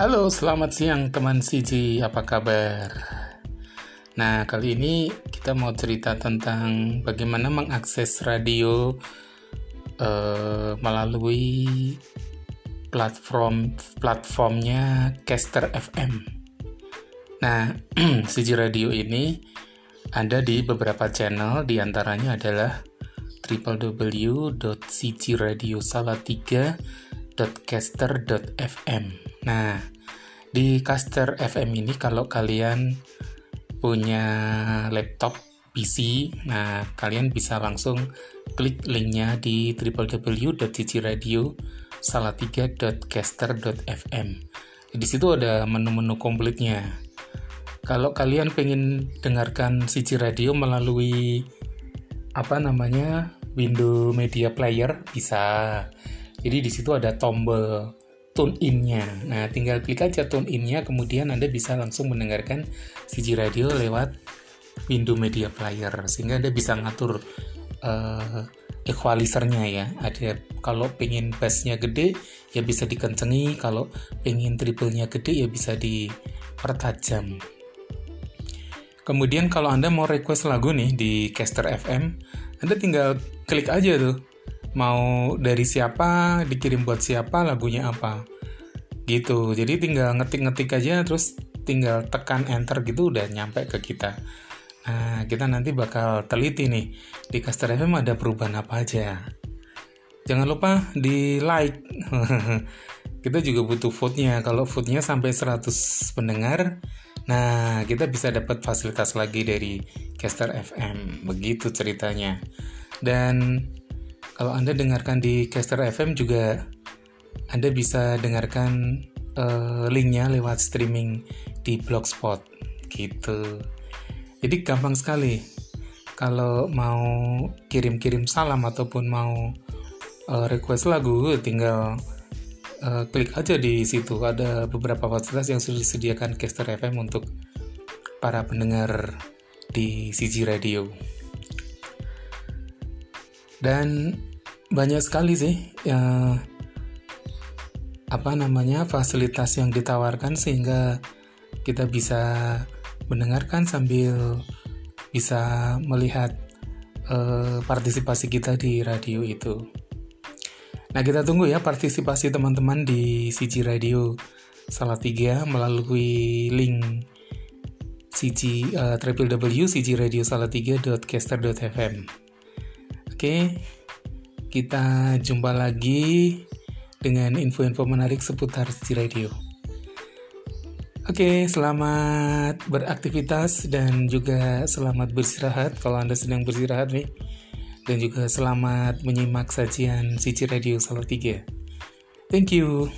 Halo, selamat siang teman Siji, apa kabar? Nah, kali ini kita mau cerita tentang bagaimana mengakses radio uh, melalui platform platformnya Caster FM. Nah, Siji Radio ini ada di beberapa channel, di antaranya adalah www.cgradiosalatiga.caster.fm. Nah, di Caster FM ini kalau kalian punya laptop PC, nah kalian bisa langsung klik linknya di www.cgradiosalatiga.caster.fm. Di situ ada menu-menu komplitnya. Kalau kalian pengen dengarkan CG Radio melalui apa namanya window media player bisa jadi di situ ada tombol tune in-nya nah tinggal klik aja tune in-nya kemudian anda bisa langsung mendengarkan CG radio lewat window media player sehingga anda bisa ngatur uh, equalizernya ya. Ada kalau pengen bassnya gede ya bisa dikencengi kalau pengen triple-nya gede ya bisa dipertajam. Kemudian kalau Anda mau request lagu nih di Caster FM, Anda tinggal klik aja tuh. Mau dari siapa, dikirim buat siapa, lagunya apa. Gitu. Jadi tinggal ngetik-ngetik aja terus tinggal tekan enter gitu udah nyampe ke kita. Nah, kita nanti bakal teliti nih di Caster FM ada perubahan apa aja. Jangan lupa di like. kita juga butuh vote-nya. Kalau vote-nya sampai 100 pendengar, Nah, kita bisa dapat fasilitas lagi dari Caster FM. Begitu ceritanya. Dan kalau Anda dengarkan di Caster FM juga Anda bisa dengarkan uh, linknya lewat streaming di Blogspot gitu. Jadi gampang sekali. Kalau mau kirim-kirim salam ataupun mau uh, request lagu, tinggal uh, klik aja di situ ada beberapa fasilitas yang sudah disediakan Caster FM untuk para pendengar di CG Radio dan banyak sekali sih ya apa namanya fasilitas yang ditawarkan sehingga kita bisa mendengarkan sambil bisa melihat uh, partisipasi kita di radio itu. Nah kita tunggu ya partisipasi teman-teman di CG Radio Salatiga melalui link CG uh, www.cgradiosalatiga.caster.fm Oke, kita jumpa lagi dengan info-info menarik seputar CG Radio. Oke, selamat beraktivitas dan juga selamat beristirahat kalau Anda sedang beristirahat nih dan juga selamat menyimak sajian Cici Radio Salatiga. Thank you.